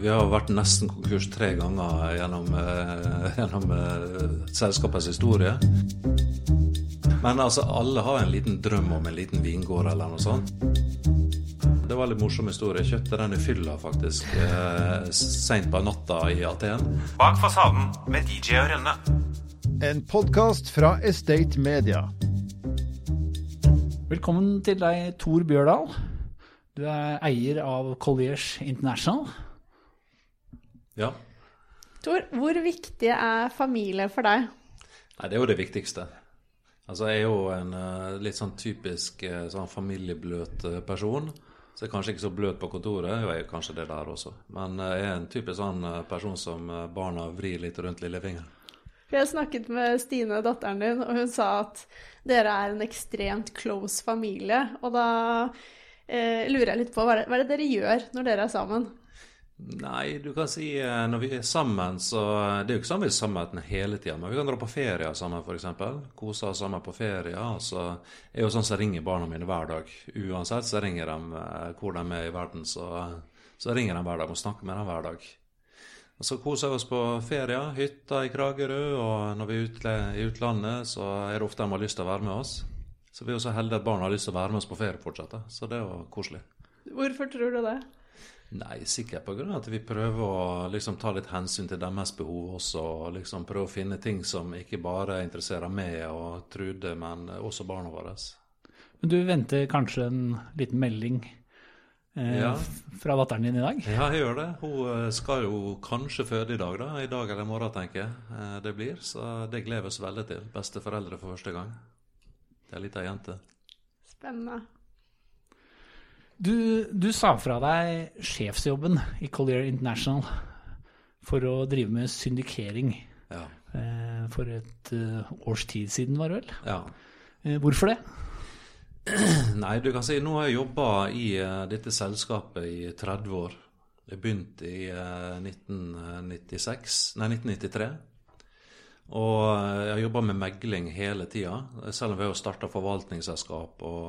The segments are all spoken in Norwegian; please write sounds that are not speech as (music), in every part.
Vi har vært nesten konkurs tre ganger gjennom, uh, gjennom uh, selskapets historie. Men altså, alle har en liten drøm om en liten vingård eller noe sånt. Det var en litt morsom historie. Jeg kjøpte den i fylla faktisk uh, seint på natta i Aten. Bak fasaden med DJ og Rønne. En podkast fra Estate Media. Velkommen til deg, Tor Bjørdal. Du er eier av Colliers International. Ja. Tor, hvor viktig er familie for deg? Nei, det er jo det viktigste. Altså, jeg er jo en uh, litt sånn typisk uh, sånn familiebløt uh, person. Så jeg er kanskje ikke så bløt på kontoret, jeg er kanskje det der også. Men jeg er en typisk sånn person som barna vrir litt rundt lillefingeren. Jeg snakket med Stine, datteren din, og hun sa at dere er en ekstremt close familie. Og da eh, lurer jeg litt på hva er, det, hva er det dere gjør når dere er sammen? Nei, du kan si eh, når vi er sammen, så Det er jo ikke sånn vi er sammen hele tida, men vi kan dra på ferie sammen, f.eks. Kose oss sammen på ferie. Så er jo sånn som ringer barna mine hver dag. Uansett så ringer de eh, hvor de er i verden, så, så ringer de hver dag og snakker med dem hver dag. Og Så koser vi oss på ferie, hytta i Kragerø, og når vi er i utlandet, så er det ofte de har lyst til å være med oss. Så vi er jo så heldige at barna har lyst til å være med oss på ferie fortsatt. Så det er jo koselig. Hvorfor tror du det? Nei, sikkert pga. at vi prøver å liksom ta litt hensyn til deres behov også. Og liksom prøve å finne ting som ikke bare interesserer meg og Trude, men også barna våre. Men du venter kanskje en liten melding eh, ja. fra datteren din i dag? Ja, jeg gjør det. Hun eh, skal jo kanskje føde i dag, da. I dag eller i morgen, tenker jeg eh, det blir. Så det gleder vi oss veldig til. Besteforeldre for første gang. Det er litt av jente. Spennende. Du, du, sa fra deg sjefsjobben i Collier International for å drive med syndikering. Ja. Eh, for et uh, års tid siden, var det vel? Ja. Eh, hvorfor det? (clears throat) Nei, du kan si nå har jeg jobba i dette selskapet i 30 år. Jeg begynte i uh, 1996, nei, 1993. Og jeg har jobba med megling hele tida. Selv om vi har starta forvaltningsselskap og,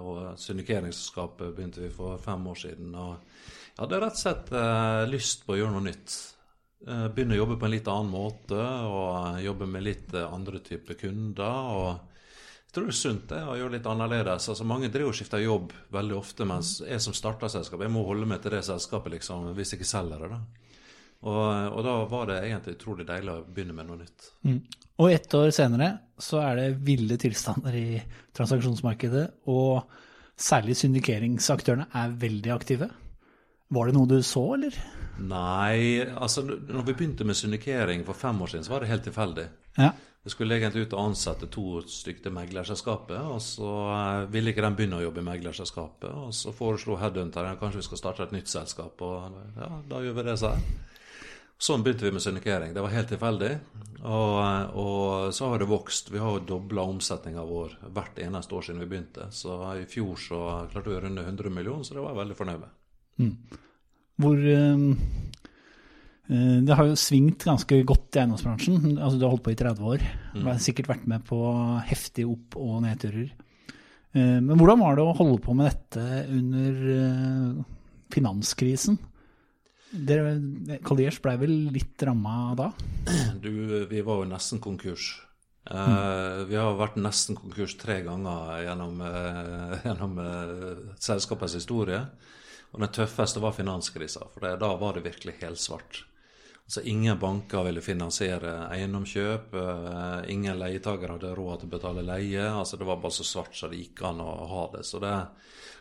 og syndikeringsselskap begynte vi for fem år siden. Og jeg hadde rett og slett eh, lyst på å gjøre noe nytt. Eh, begynne å jobbe på en litt annen måte og jobbe med litt andre typer kunder. og jeg tror det er sunt det, å gjøre litt annerledes. Altså Mange driver og skifter jobb veldig ofte, mens jeg som starter selskapet, jeg må holde meg til det selskapet liksom, hvis jeg ikke selger det. da. Og, og, da var det egentlig utrolig deilig å begynne med noe nytt. Mm. Og ett år senere så er det ville tilstander i transaksjonsmarkedet, og særlig syndikeringsaktørene er veldig aktive. Var det noe du så, eller? Nei, altså når vi begynte med syndikering for fem år siden, så var det helt tilfeldig. Ja. Vi skulle egentlig ut og ansette to stykker til meglerselskapet, og så eh, ville ikke de begynne å jobbe i meglerselskapet. Og så foreslo headhunteren kanskje vi skal starte et nytt selskap, og ja, da gjør vi det, sa jeg. Sånn begynte vi med syndikering. Det var helt tilfeldig. Og, og, så har det vokst. Vi har jo dobla omsetninga vår hvert eneste år siden vi begynte. Så i fjor så klarte vi å runde 100 millioner, så det var jeg veldig fornøyd med. Mm. Hvor um, Det har jo svingt ganske godt i eiendomsbransjen. Altså, du har holdt på i 30 år. Du har sikkert vært med på heftige opp- og nedturer. Uh, men hvordan var det å holde på med dette under uh, finanskrisen? Colliers ble vel litt ramma da? Du, vi var jo nesten konkurs. Uh, vi har vært nesten konkurs tre ganger gjennom, uh, (laughs) gjennom uh, selskapets historie. Og den tøffeste var finanskrisa, for det, da var det virkelig helsvart. Altså, ingen banker ville finansiere eiendomskjøp. ingen leietakere hadde råd til å betale leie. altså Det var bare så svart så det gikk an å ha det. Så det,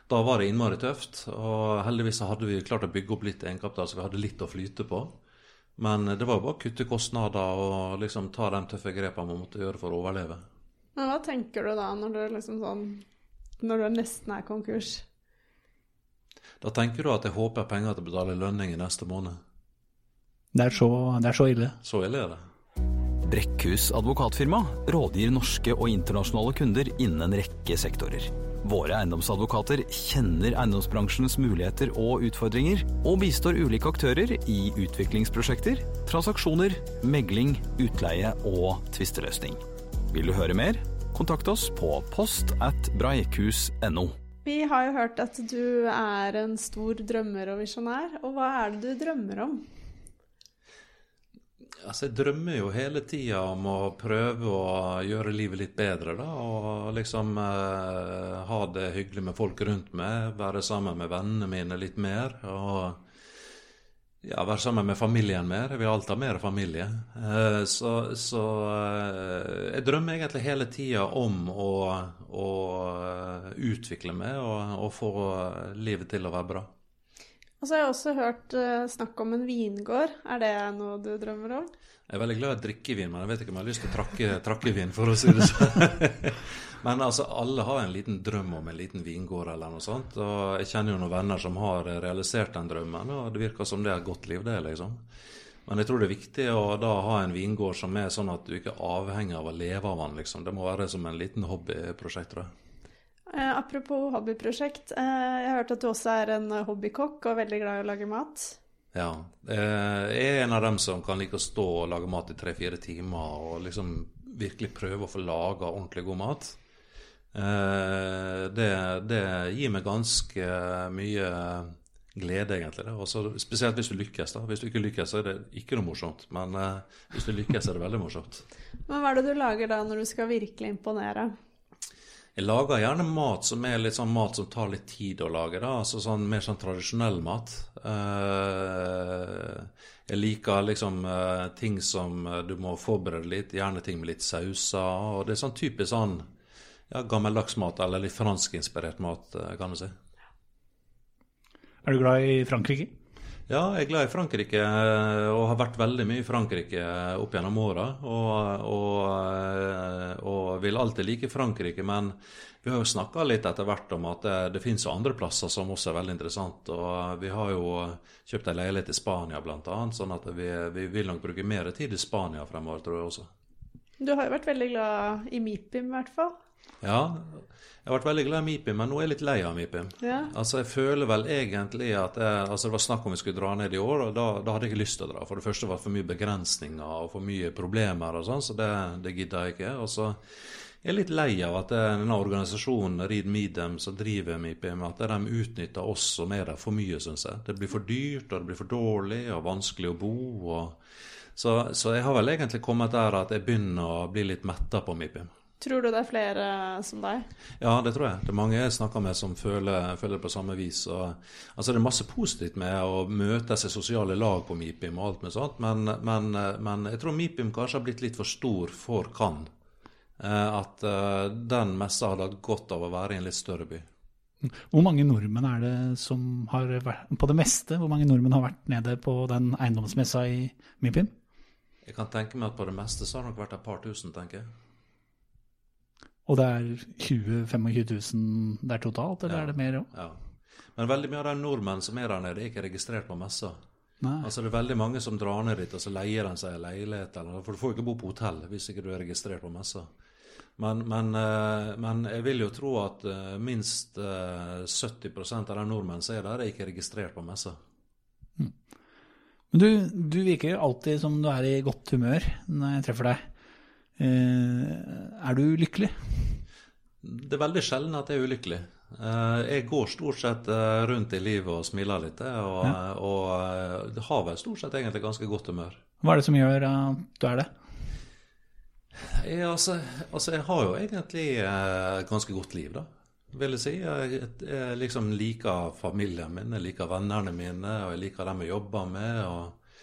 da var det innmari tøft. Og heldigvis hadde vi klart å bygge opp litt egenkapital, så vi hadde litt å flyte på. Men det var bare å kutte kostnader og liksom ta de tøffe grepene man måtte gjøre for å overleve. Men hva tenker du da når du liksom sånn Når du nesten er konkurs? Da tenker du at jeg håper penger til å betale lønning i neste måned. Det er så, det er så ille? Så ille er det. Brekkhus advokatfirma rådgir norske og internasjonale kunder innen en rekke sektorer. Våre eiendomsadvokater kjenner eiendomsbransjens muligheter og utfordringer, og bistår ulike aktører i utviklingsprosjekter, transaksjoner, megling, utleie og tvisteløsning. Vil du høre mer? Kontakt oss på post at breikhus.no. Vi har jo hørt at du er en stor drømmer og visjonær. Og hva er det du drømmer om? Altså, jeg drømmer jo hele tida om å prøve å gjøre livet litt bedre, da. Og liksom eh, ha det hyggelig med folk rundt meg. Være sammen med vennene mine litt mer. Og ja, være sammen med familien mer. Jeg vil alltid ha mer familie. Eh, så, så eh, jeg drømmer egentlig hele tida om å, å eh, utvikle meg og, og få livet til å være bra. Og så har jeg også hørt uh, snakk om en vingård. Er det noe du drømmer om? Jeg er veldig glad i å drikke vin, men jeg vet ikke om jeg har lyst til å trakke, trakke vin, for å si det sånn. (laughs) men altså, alle har en liten drøm om en liten vingård eller noe sånt. Og jeg kjenner jo noen venner som har realisert den drømmen, og det virker som det er et godt liv, det, liksom. Men jeg tror det er viktig å da ha en vingård som er sånn at du ikke er avhengig av å leve av den, liksom. Det må være som en liten hobbyprosjekt, tror jeg. Eh, apropos hobbyprosjekt. Eh, jeg har hørt at du også er en hobbykokk og veldig glad i å lage mat. Ja. Eh, jeg er en av dem som kan like å stå og lage mat i tre-fire timer og liksom virkelig prøve å få laga ordentlig god mat. Eh, det, det, gir meg ganske mye glede, egentlig. Også, spesielt hvis du lykkes. da. Hvis du ikke lykkes, så er det ikke noe morsomt. Men eh, hvis du lykkes, er det veldig morsomt. Men hva er det du lager da når du skal virkelig imponere? Jeg lager gjerne mat som er litt sånn mat som tar litt tid å lage. da, altså sånn Mer sånn tradisjonell mat. Uh, jeg liker liksom uh, ting som du må forberede litt, gjerne ting med litt sauser. og Det er sånn typisk sånn ja, gammeldags mat, eller litt franskinspirert mat, kan du si. Er du glad i Frankrike? Ja, jeg er glad i Frankrike og har vært veldig mye i Frankrike opp gjennom åra. Og, og, og, vil alltid like Frankrike, men vi har jo snakka litt etter hvert om at det, det finnes jo andre plasser som også er veldig interessant. Og vi har jo kjøpt ei leilighet i Spania bl.a., sånn at vi, vi, vil nok bruke mer tid i Spania fremover, tror jeg også. Du har jo vært veldig glad i MIPIM, i hvert fall. Ja, jeg har vært veldig glad i Mipim, men nå er jeg litt lei av Mipim. Ja. Altså, Jeg føler vel egentlig at jeg, altså Det var snakk om vi skulle dra ned i år, og da, da hadde jeg ikke lyst til å dra. For det første var det for mye begrensninger og for mye problemer og sånn, så det, det gidda jeg ikke. Og så er jeg litt lei av at denne organisasjonen Read Meedem som driver Mipim, at de utnytter oss som er der for mye, syns jeg. Det blir for dyrt, og det blir for dårlig og vanskelig å bo. og så, så jeg har vel egentlig kommet der at jeg begynner å bli litt metta på Mipim. Tror du det er flere som deg? Ja, det tror jeg. Det er mange jeg snakker med som føler, føler det på samme vis. Og, altså Det er masse positivt med å møte seg sosiale lag på MIPIM og alt med sånt, men, men, men jeg tror MIPIM kanskje har blitt litt for stor for Cannes. At uh, den messa hadde hatt godt av å være i en litt større by. Hvor mange nordmenn er det som har vært på det meste? Hvor mange nordmenn har vært nede på den eiendomsmessa i MIPIM? Jeg kan tenke meg at på det meste så har det nok vært et par tusen, tenker jeg. Og det er 20 000-25 000 der totalt, eller Ja. er det mer òg? Ja. Men veldig mye av de nordmenn som er der nede, er ikke registrert på messa. Nei. Altså Det er veldig mange som drar ned dit, og så leier de seg en leilighet. Eller, for du får jo ikke bo på hotell hvis ikke du er registrert på messa. Men, men, eh, men jeg vil jo tro at eh, minst eh, 70% av de nordmenn som er der, er ikke registrert på messa. Men du, du virker alltid som du er i godt humør når jeg treffer deg. Eh, er du lykkelig? Det er veldig sjelden at jeg er ulykkelig. Eh, Jeg går stort sett eh, rundt i livet og smiler litt, og, og eh, har vel stort sett egentlig ganske godt humør. Hva er det som gjør at du er det? Jeg, altså, altså, jeg har jo egentlig et ganske godt liv, da. Vil jeg si. Jeg, jeg liksom liker familien min, jeg liker vennene mine, og jeg liker dem jeg jobber med. Og,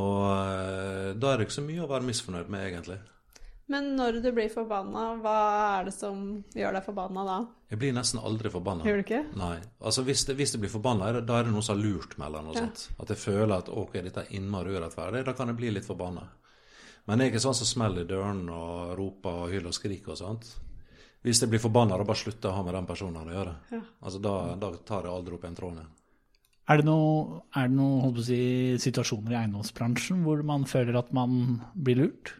og da er det ikke så mye å være misfornøyd med, egentlig. Men når du blir forbanna, hva er det som gjør deg forbanna da? Jeg blir nesten aldri forbanna. Gjør du ikke? Nei. Altså hvis, det, hvis jeg blir forbanna, er da er det noen som har lurt meg eller noe Ja. sånt. At jeg føler at ok, dette er innmari urettferdig. Da kan jeg bli litt forbanna. Men jeg er ikke sånn som smeller i døren og roper og hyler og skriker og sånt. Hvis jeg blir forbanna, da bare slutter jeg å ha med den personen å gjøre. Ja. Altså da, da tar jeg aldri opp en tråd igjen. Er det noe, er noe si, situasjoner i eiendomsbransjen hvor man føler at man blir lurt?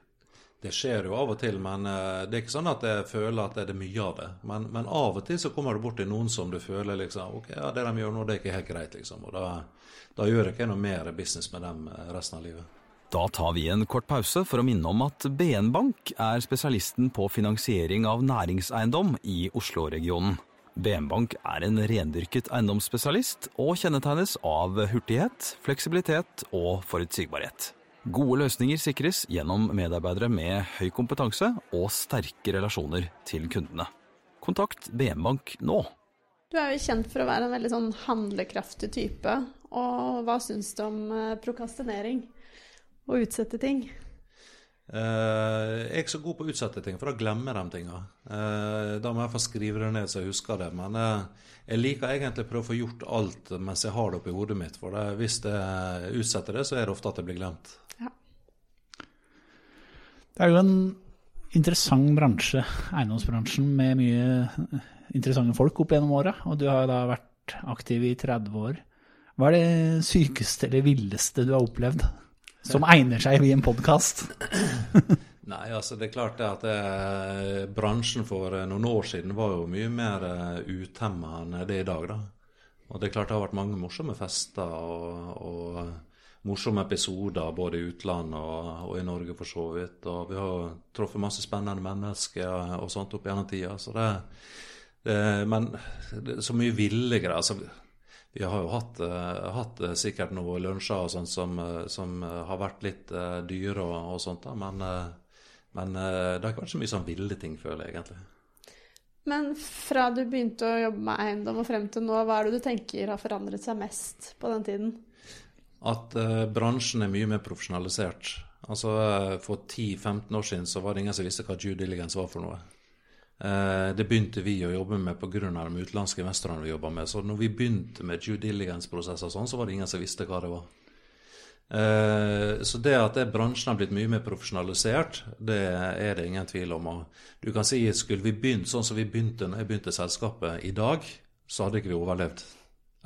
Det skjer jo av og til, men eh, det er ikke sånn at jeg føler at det er mye av det. Men, men av og til så kommer du borti noen som du føler liksom Ok, ja, det de gjør nå, det er ikke helt greit, liksom. Og da, da gjør jeg ikke noe mer business med dem eh, resten av livet. Da tar vi en kort pause for å minne om at BN Bank er spesialisten på finansiering av næringseiendom i Oslo-regionen. BN Bank er en rendyrket eiendomsspesialist og kjennetegnes av hurtighet, fleksibilitet og forutsigbarhet. Gode løsninger sikres gjennom medarbeidere med høy kompetanse og sterke relasjoner til kundene. Kontakt BM Bank nå. Du er jo kjent for å være en veldig sånn handlekraftig type. Og hva syns du om eh, prokastinering? Å utsette ting? Eh, jeg er ikke så god på å utsette ting, for da glemmer jeg de tinga. Eh, da må jeg få skrive det ned så jeg husker det. Men eh, jeg liker egentlig å prøve å få gjort alt mens jeg har det oppi hodet mitt. For det, hvis jeg utsetter det, så er det ofte at det blir glemt. Ja. Det er jo en interessant bransje, eiendomsbransjen, med mye interessante folk opp gjennom åra. Og du har da vært aktiv i 30 år. Hva er det sykeste eller villeste du har opplevd? Som egner seg i en podkast? (clears throat) Nei, altså det er klart det at det, bransjen for noen år siden var jo mye mer uh, utemma enn det er i dag. da. Og det er klart det har vært mange morsomme fester og, og morsomme episoder både i utlandet og, og, i Norge for så vidt. Og vi har truffet masse spennende mennesker og sånt opp gjennom tida. Så det, det, men det er så mye ville greier. altså vi har jo hatt, uh, hatt uh, sikkert noen lunsjer og sånt som, uh, som har vært litt dyre og, og, sånt, da, men, men det har ikke vært så mye sånn ville ting, føler jeg egentlig. Men fra du begynte å jobbe med eiendom og frem til nå, hva er det du tenker har forandret seg mest på den tiden? At bransjen er mye mer profesjonalisert. Altså For 10-15 år siden så var det ingen som visste hva due diligence var for noe. Eh, det begynte vi å jobbe med pga. de utenlandske investorene vi jobba med. Så når vi begynte med due diligence-prosesser, sånn, så var det ingen som visste hva det var. Eh, så det at bransjen har blitt mye mer profesjonalisert, det er det ingen tvil om. Du kan si skulle vi begynt sånn som vi begynte når jeg begynte selskapet i dag, så hadde ikke vi overlevd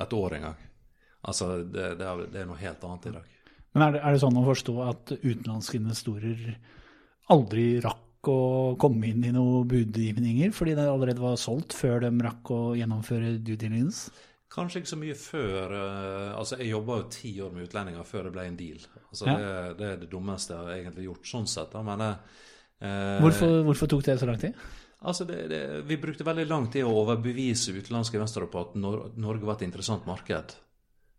et år engang. Altså, det, det, er, det er, noe helt annet i dag. Men er det, er det sånn å forstå at utenlandske investorer aldri rakk å komme inn i noen budgivninger, fordi det allerede var solgt før de rakk å gjennomføre due diligence? Kanskje ikke så mye før uh, Altså, jeg jobba jo ti år med utlendinger før det ble en deal. Altså, ja. det, det, er det dummeste jeg har egentlig gjort sånn sett. Da. Men eh, hvorfor, hvorfor, tok det så lang tid? Altså, det, det, Vi brukte veldig lang tid å overbevise utenlandske investorer på at Norge var et interessant marked.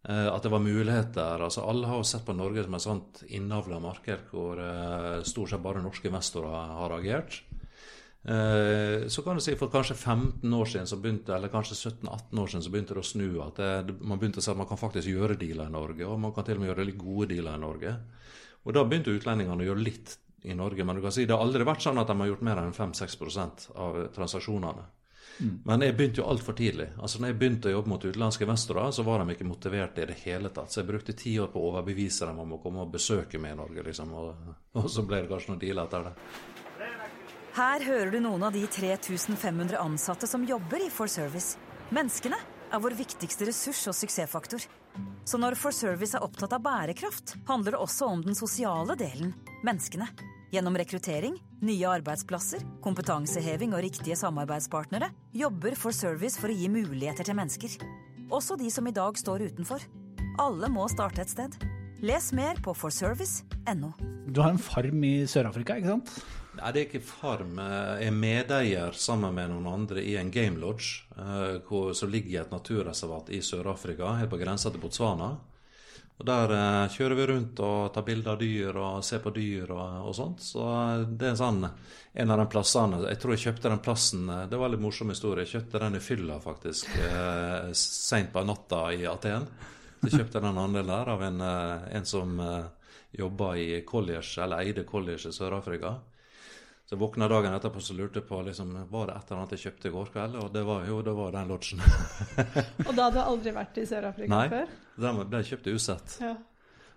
Eh, at det var muligheter. altså Alle har jo sett på Norge som et sånt innavla marked hvor uh, stort sett bare norske investorer har agert. Uh, så kan du si for kanskje 15 år siden, så begynte, eller kanskje 17-18 år siden så begynte det å snu. At det, man begynte å si at man kan faktisk gjøre dealer i Norge, og man kan til og med gjøre litt gode dealer i Norge. Og da begynte utlendingene å gjøre litt i Norge. Men du kan si det har aldri vært sånn at de har gjort mer enn 5-6% av transaksjonene. Mm. Men jeg begynte jo altfor tidlig. Altså når jeg begynte å jobbe mot utenlandske investorer, så var de ikke motiverte i det hele tatt. Så jeg brukte ti år på å overbevise dem om å komme og besøke meg i Norge, liksom. Og, og så ble det kanskje noen deal etter det. Her hører du noen av de 3500 ansatte som jobber i For Service. Menneskene er vår viktigste ressurs og suksessfaktor. Så når For Service er opptatt av bærekraft, handler det også om den sosiale delen menneskene. Gjennom rekruttering, nye arbeidsplasser, kompetanseheving og riktige samarbeidspartnere jobber For Service for å gi muligheter til mennesker. Også de som i dag står utenfor. Alle må starte et sted. Les mer på forservice.no. Du har en farm i Sør-Afrika, ikke sant? Nei, det er ikke farm. Jeg er medeier sammen med noen andre i en game lodge eh, som ligger i et naturreservat i Sør-Afrika, helt på grensa til Botswana. Og Der eh, kjører vi rundt og tar bilder av dyr og ser på dyr og, og sånt. Så eh, det er sånn, en av de plassene Jeg tror jeg kjøpte den plassen eh, Det var en litt morsom historie. Jeg kjøpte den i fylla, faktisk, eh, seint på natta i Aten. Så kjøpte jeg den andelen der av en, eh, en som eh, jobba i college, eller eide college i Sør-Afrika. Så våkna dagen etterpå og lurte på liksom, var det et eller annet jeg kjøpte i går kveld. Og det var jo det var den lodgen. (laughs) og da hadde du aldri vært i Sør-Afrika før? Den ble kjøpt usett. Ja.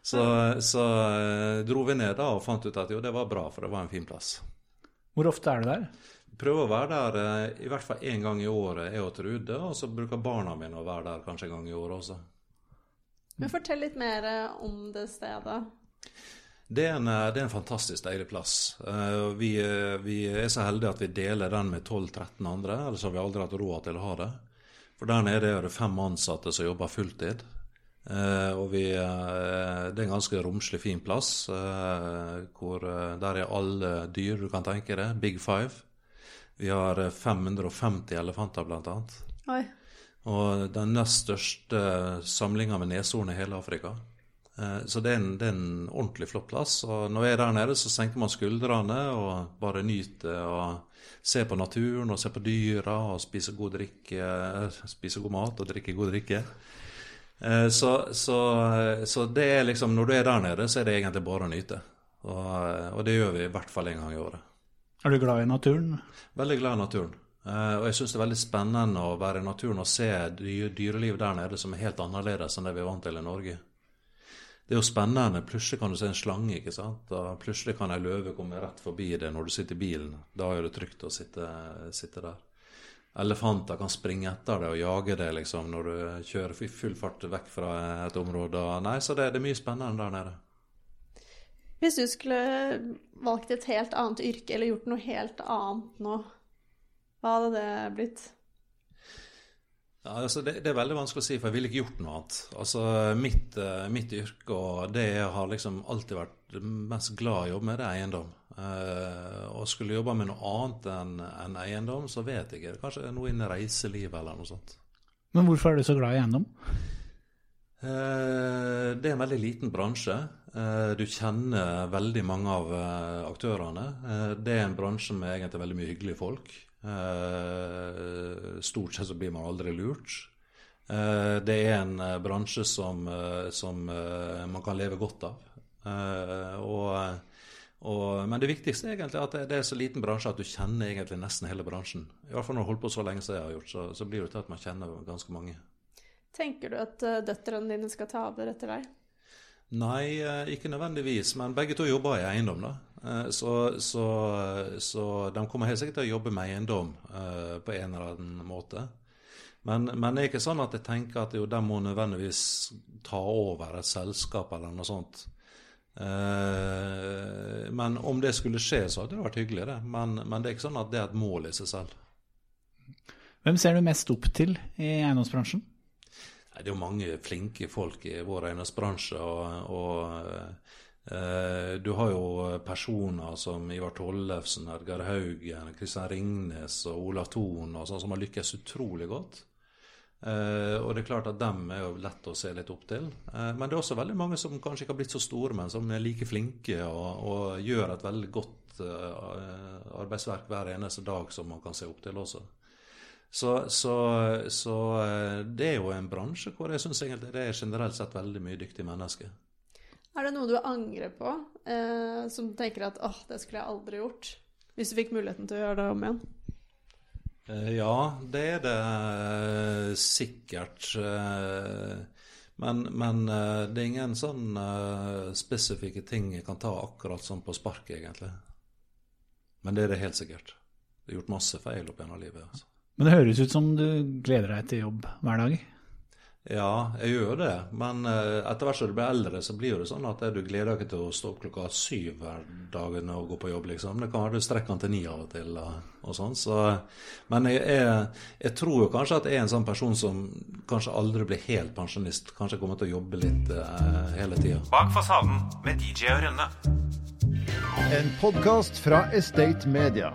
Så, så uh, dro vi ned da og fant ut at jo, det var bra, for det var en fin plass. Hvor ofte er du der? Prøver å være der uh, i hvert fall én gang i året, jeg og Trude. Og så bruker barna mine å være der kanskje en gang i året også. Men Fortell litt mer eh, om det stedet. Det er, en, eh, det er en, fantastisk deilig plass. Eh, vi, eh, vi, er så heldige at vi deler den med 12-13 andre, ellers har vi aldri hatt råd til å ha det. For der nede er det fem ansatte som jobber fulltid. Og vi, det er en ganske romslig, fin plass. Hvor der er alle dyr du kan tenke deg. Big five. Vi har 550 elefanter, blant annet. Oi. Og den nest største samlinga med neshorn i hele Afrika. Eh, Så det er, en, det er en ordentlig flott plass. Og når jeg er der nede, så senker man skuldrene og bare nyter og ser på naturen og ser på dyra og spiser god drikke, eh, spiser god mat og drikker god drikke. Eh, Så, så, så det er liksom, når du er der nede, så er det egentlig bare å nyte. Og, og det gjør vi i hvert fall en gang i året. Er du glad i naturen? Veldig glad i naturen. Eh, og jeg syns det er veldig spennende å være i naturen og se dyreliv der nede som er helt annerledes enn det vi er vant til i Norge. Det er jo spennende. Plutselig kan du se en slange, ikke sant. Og plutselig kan ei løve komme rett forbi deg når du sitter i bilen. Da er det trygt å sitte, sitte der. Elefanter kan springe etter deg og jage deg liksom når du kjører i full fart vekk fra et område. Nei, så det, det er mye spennende der nede. Hvis du skulle valgt et helt annet yrke eller gjort noe helt annet nå, hva hadde det blitt? Ja, altså det, det er veldig vanskelig å si, for jeg ville ikke gjort noe annet. Altså Mitt, eh, mitt yrke og det jeg har liksom alltid vært mest glad å jobbe med, det er eiendom. Eh, og skulle jobbe med noe annet enn en eiendom, så vet jeg ikke. Kanskje noe innen reiseliv eller noe sånt. Men hvorfor er du så glad i eiendom? Eh, det er en veldig liten bransje. Eh, Du kjenner veldig mange av eh, aktørene. Eh, Det er en bransje med egentlig veldig mye hyggelige folk. Stort sett så blir man aldri lurt. Det er en bransje som, som man kan leve godt av. Eh, Og, og, men det viktigste er egentlig at det, det er så liten bransje at du kjenner egentlig nesten hele bransjen. I hvert fall når du holdt på så lenge som jeg har gjort, så, så blir det til at man kjenner ganske mange. Tenker du at eh, døtrene dine skal ta over etter deg? Nei, eh, ikke nødvendigvis, men begge to jobber i eiendom, da. Så, så, så de kommer helt sikkert til å jobbe med eiendom på en eller annen måte. Men, men det er ikke sånn at jeg tenker at jo, de må nødvendigvis ta over et selskap eller noe sånt. Eh, Men om det skulle skje, så hadde det vært hyggelig, det. Men, men det er ikke sånn at det er et mål i seg selv. Hvem ser du mest opp til i eiendomsbransjen? Det er jo mange flinke folk i vår eiendomsbransje. Og, og eh, du har jo personer som Ivar Tollefsen, Edgar Haugen, Kristian Ringnes og Olav Thon og sånn som har lykkes utrolig godt. Eh, og det er klart at dem er jo lett å se litt opp til. Uh, men det er også veldig mange som kanskje ikke har blitt så store, men som er like flinke og, og gjør et veldig godt uh, arbeidsverk hver eneste dag som man kan se opp til også. Så, så, så det er jo en bransje hvor jeg syns egentlig det er generelt sett veldig mye dyktige mennesker. Er det noe du angrer på, som tenker at åh, det skulle jeg aldri gjort? Hvis du fikk muligheten til å gjøre det om igjen? Eh, Ja, det er det eh, sikkert. eh, Men, men det er ingen sånn spesifikke ting jeg kan ta akkurat sånn på sparket, egentlig. Men det er det helt sikkert. Det er gjort masse feil opp gjennom livet. altså. Men det høres ut som du gleder deg til jobb hver dag. Ja, jeg gjør det. Men eh, etter hvert som du blir eldre, så blir det sånn at du gleder deg ikke til å stå opp klokka syv hver dag og gå på jobb, liksom. Det kan være du strekker den til ni av og til og, og sånn. Så, men jeg, jeg, jeg tror jo kanskje at jeg er en sånn person som kanskje aldri blir helt pensjonist. Kanskje kommer til å jobbe litt eh, hele tida. Bak fasaden med DJ og Rønne. En podkast fra Estate Media.